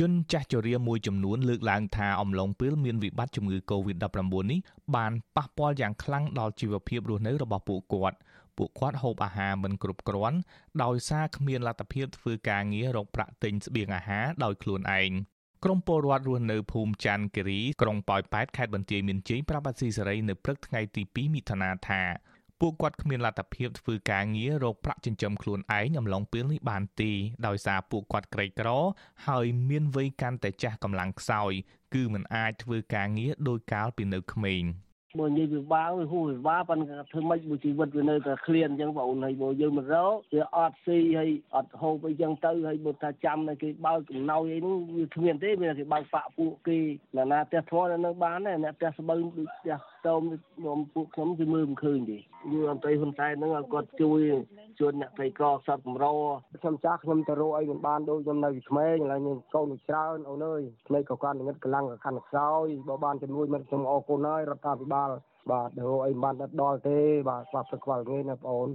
ជនចាស់ជរាមួយចំនួនលើកឡើងថាអំឡុងពេលមានវិបត្តិជំងឺ Covid-19 នេះបានប៉ះពាល់យ៉ាងខ្លាំងដល់ជីវភាពរស់នៅរបស់ពួកគាត់ពួកគាត់ហូបអាហារមិនគ្រប់គ្រាន់ដោយសារគ្មានលទ្ធភាពធ្វើការងាររកប្រាក់ទិញស្បៀងអាហារដោយខ្លួនឯងក្រមពលរដ្ឋរស់នៅភូមិច័ន្ទគិរីក្រុងប៉ោយប៉ែតខេត្តបន្ទាយមានជ័យប្រាប់អាស៊ីសេរីនៅព្រឹកថ្ងៃទី2មិថុនាថា ពួកគាត់គ្មានលទ្ធភាពធ្វើការងាររកប្រាក់ចិញ្ចឹមខ្លួនឯងអំឡុងពេលនេះបានទេដោយសារពួកគាត់ក្រីក្រ ហើយមានវ័យកាន់តែចាស់កម្លាំងខ្សោយ គឺមិនអាចធ្វើការងារដោយកាលពីនៅក្មេង។ បើនិយាយពិបាកវាហួសពិបាកប៉ុន្តែធ្វើម៉េចមួយជីវិតវានៅតែឃ្លានអញ្ចឹងបងអូនហើយបើយើងមិនរកវាអត់ស៊ីហើយអត់ហូបអីចឹងទៅហើយបើថាចាំតែគេបើកកំណោយអីនោះវាគ្មានទេវាគេបើកបាក់ពួកគេណាណាផ្ទះធរនៅបានដែរអ្នកផ្ទះស្បូវដូចផ្ទះតោមខ្ញុំពួកខ្ញុំគឺមើលមិនឃើញទេយូរអន្តៃហ៊ុនសែនហ្នឹងឲ្យគាត់ជួយជួយអ្នកក្រីក្រសត្វកម្រខ្ញុំចាស់ខ្ញុំទៅរកអីមិនបានដូចខ្ញុំនៅក្មេងឥឡូវខ្ញុំកូនច្រើនអូនអើយក្មេងក៏គាត់ងឹតកម្លាំងក៏ខាន់ខ្សោយបើបានជំនួយមិនខ្ញុំអរគុណហើយរដ្ឋាភិបាលបាទរកអីមិនបានដល់ទេបាទស្វាប់ស្គាល់ងាយណាបងអូន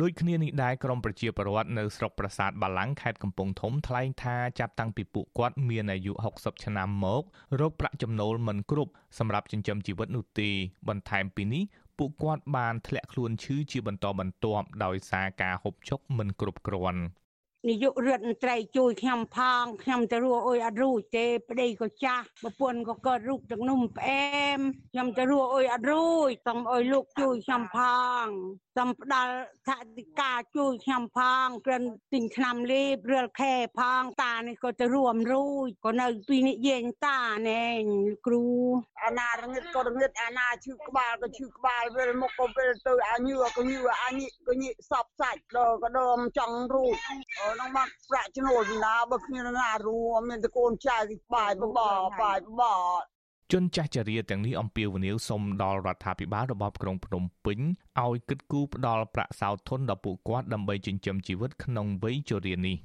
ដូចគ្នានេះដែរក្រមប្រជាពលរដ្ឋនៅស្រុកប្រាសាទបាឡាំងខេត្តកំពង់ធំថ្លែងថាចាប់តាំងពីពួកគាត់មានអាយុ60ឆ្នាំមករោគប្រាក់ចំណូលមិនគ្រប់សម្រាប់ចិញ្ចឹមជីវិតនោះទេបន្ថែមពីនេះពួកគាត់បានធ្លាក់ខ្លួនឈឺជាបន្តបន្ទាប់ដោយសារការហូបចុកមិនគ្រប់គ្រាន់ នាយករដ្ឋមន្ត្រីជួយខ្ញុំផងខ្ញុំទៅរស់អុយអត់រួចទេប្តីក៏ចាស់ប្រពន្ធក៏កើតរូបទឹកនំផ្អែមខ្ញុំទៅរស់អុយអត់រួចសូមអុយលោកជួយខ្ញុំផងសូមផ្ដល់ថវិកាជួយខ្ញុំផងគ្រាន់ទិញថ្នាំលេបរាល់ខែផងតានេះក៏ទៅរួមរួចក៏នៅពីនិយាយតាណែគ្រូអាណារងឹតក៏រងឹតអាណាឈឺក្បាលក៏ឈឺក្បាលវិលមុខក៏វិលទៅអាញឿក៏ញឿអាញិក៏ញិសពសាច់ដល់ក៏ដមចង់រួចក្នុងមកប្រាក់ចំណូលពីណាបើគ្មានណារួមមានតែកូនចៅបាយបបបាយបបជនចាស់ចរិយាទាំងនេះអំពាវនាវសុំដល់រដ្ឋាភិបាលរបបក្រុងភ្នំពេញឲ្យគិតគូរផ្ដល់ប្រាក់សោធនដល់ពួកគាត់ដើម្បីចិញ្ចឹមជីវិតក្នុងវ័យជរានេះ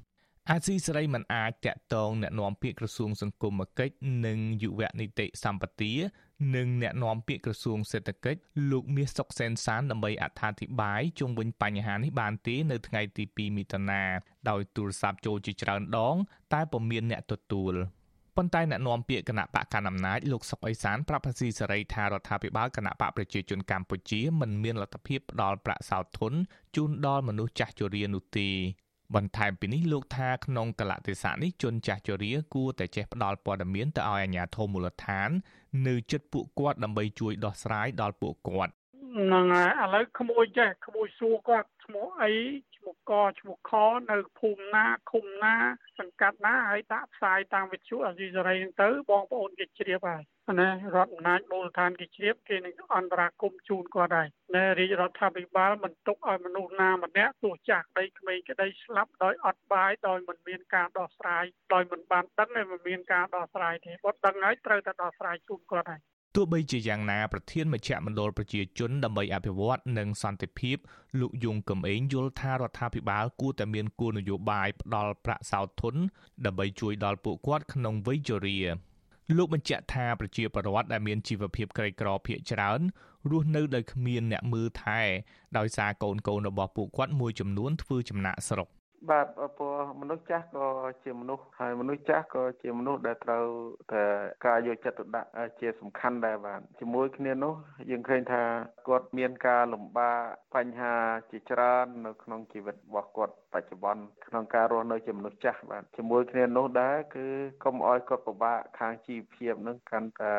អាស៊ីសេរីមិនអាចតាក់ទងអ្នកនាំពាក្យក្រសួងសង្គមគិច្ចនិងយុវនីតិសម្បទានិងអ្នកនាំពាក្យក្រសួងសេដ្ឋកិច្ចលោកមាសសុកសែនសានដើម្បីអត្ថាធិប្បាយជុំវិញបញ្ហានេះបានទេនៅថ្ងៃទី2មិថុនាដោយទូរស័ព្ទចូលជាច្រើនដង តែពុំមានអ្នកទទួលប៉ុន្តែអ្នកនាំពាក្យគណៈបកកណ្ដាលអំណាចលោកសុកអេសានប្រាប់ភាស៊ីសេរីថារដ្ឋាភិបាលគណៈបកប្រជាជនកម្ពុជាមិនមានលទ្ធភាពផ្ដល់ប្រាក់សោធនជូនដល់មនុស្សចាស់ជរានោះទេ បន្ថែមពីនេះលោកថាក្នុងកលៈទេសៈនេះជនចាស់ជរាគួរតែចេះផ្ដល់ព័ត៌មានទៅឲ្យអាជ្ញាធរមូលដ្ឋាន នៅចិត្តពួកគាត់ដើម្បីជួយដោះស្រាយដល់ពួកគាត់ ហ្នឹងហើយឥឡូវក្មួយចេះក្មួយសួរគាត់ឈ្មោះអីឈ្មោះកឈ្មោះខនៅភូមិណាឃុំណា សង្កាត់ណាហើយដាក់ផ្សាយតាមវិទ្យុអាស៊ីសេរីហ្នឹងទៅបងប្អូនគេជ្រាបហើយណារដ្ឋអំណាចមូលដ្ឋានគេជ្រាបគេនឹងអន្តរាគមជូនគាត់ហើយណែរាជរដ្ឋាភិបាលមិនទុកឲ្យមនុស្សណាម្នាក់ទោះចាស់ក្តីក្មេងក្តីស្លាប់ដោយអត់បាយដោយមិនមានការដោះស្រាយដោយមិនបានដឹងហើយមិនមានការដោះស្រាយទេគាត់ដឹងហើយត្រូវតែដោះស្រាយជូនគាត់ហើយ ទោះបីជាយ៉ាងណាប្រធានមជ្ឈមណ្ឌលប្រជាជនដើម្បីអភិវឌ្ឍនិងសន្តិភាពលោកយងកំឯងយល់ថារដ្ឋាភិបាលគួរតែមានគោលនយោបាយផ្ដល់ប្រាក់សោធនដើម្បីជួយដល់ពួកគាត់ក្នុងវ័យជរាលោកបញ្ជាក់ថាប្រជាពលរដ្ឋដែលមានជីវភាពក្រីក្រភាគច្រើនរស់នៅដោយគ្មានអ្នកមើលថែដោយសារកូនកូនរបស់ពួកគាត់មួយចំនួនធ្វើចំណាក់ស្រុក បាទព្រោះមនុស្សចាស់ក៏ជាមនុស្សហើយមនុស្សចាស់ក៏ជាមនុស្សដែលត្រូវតែការយកចិត្តទុកដាក់ជាសំខាន់ដែរបាទជាមួយគ្នានោះយើងឃើញថាគាត់មានការលំបាកបញ្ហាជាច្រើននៅក្នុងជីវិតរបស់គាត់បច្ចុប្បន្នក្នុងការរស់នៅជាមនុស្សចាស់បាទជាមួយគ្នានោះដែរគឺកុំឲ្យគាត់ពិបាកខាងជីវភាពនឹងកាន់តែ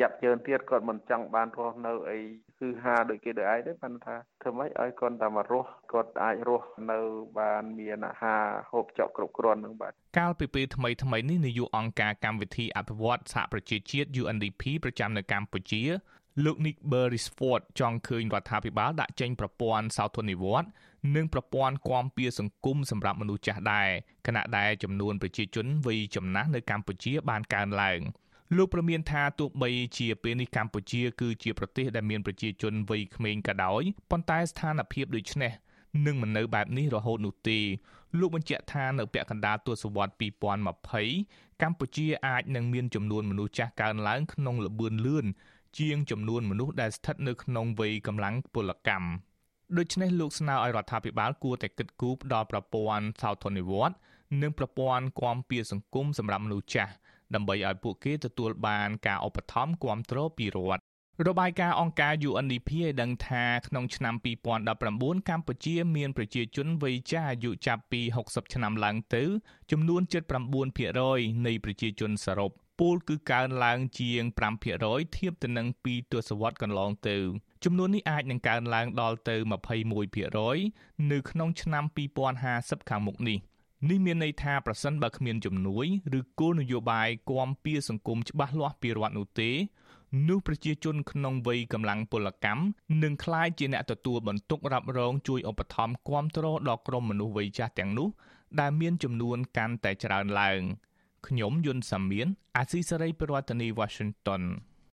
យ៉ាប់ជើនទៀតគាត់មិនចង់បានរស់នៅអី គឺហាដូចគេដូចឯងទេប៉ុន្តែធ្វើម៉េចឲ្យគាត់តែមករស់គាត់អាចរស់នៅបានមានអាហារហូបចុកគ្រប់គ្រាន់នឹងបាទកាលពីពេលថ្មីថ្មីនេះនាយកអង្គការកម្មវិធីអភិវឌ្ឍសហប្រជាជាតិ UNDP ប្រចាំនៅកម្ពុជាលោក Nick Beresford ចង់ឃើញរដ្ឋាភិបាលដាក់ចេញប្រព័ន្ធសោធននិវត្តន៍និងប្រព័ន្ធគាំពៀសង្គមសម្រាប់មនុស្សចាស់ដែរខណៈដែលចំនួនប្រជាជនវ័យចំណាស់នៅកម្ពុជាបានកើនឡើង លោកប្រមានថាទោះបីជាពេលនេះកម្ពុជាគឺជាប្រទេសដែលមានប្រជាជនវ័យក្មេងក៏ដោយប៉ុន្តែស្ថានភាពដូចនេះនឹងមិននៅបែបនេះរហូតនោះទេលោកបញ្ជាក់ថានៅពាក់កណ្ដាលទសវត្សរ៍2020កម្ពុជាអាចនឹងមានចំនួនមនុស្សចាស់កើនឡើងក្នុងល្បឿនលឿនជាងចំនួនមនុស្សដែលស្ថិតនៅក្នុងវ័យកម្លាំងពលកម្មដូច្នេះលោកស្នើឲ្យរដ្ឋាភិបាលគួរតែគិតគូរផ្ដល់ប្រព័ន្ធសោធននិវត្តន៍និងប្រព័ន្ធគាំពៀសង្គមសម្រាប់មនុស្សចាស់ ដើម្បីឲ្យពួកគេទទួលបានការឧបត្ថម្ភគាំទ្រពីរដ្ឋរបាយការណ៍អង្គការ UNDP ឲ្យដឹងថាក្នុងឆ្នាំ2019កម្ពុជាមានប្រជាជនវ័យចាស់អាយុចាប់ពី60ឆ្នាំឡើងទៅចំនួន79%នៃប្រជាជនសរុបពលគឺកើនឡើងជាង5%ធៀបទៅនឹង2ទសវត្សរ៍កន្លងទៅចំនួននេះអាចនឹងកើនឡើងដល់ទៅ21%នៅក្នុងឆ្នាំ2050ខាងមុខនេះ នេះមានន័យថាប្រសិនបើគ្មានជំនួយឬគោលនយោបាយគាំពៀសង្គមច្បាស់លាស់ពីរដ្ឋនោះទេនោះប្រជាជនក្នុងវ័យកម្លាំងពលកម្មនឹងក្លាយជាអ្នកទទួលបន្ទុករ៉ាប់រងជួយឧបត្ថម្ភគាំទ្រដល់ក្រុមមនុស្សវ័យចាស់ទាំងនោះដែលមានចំនួនកាន់តែច្រើនឡើងខ្ញុំយុនសាមៀនអាស៊ីសេរីប្រធានាធិបតី Washington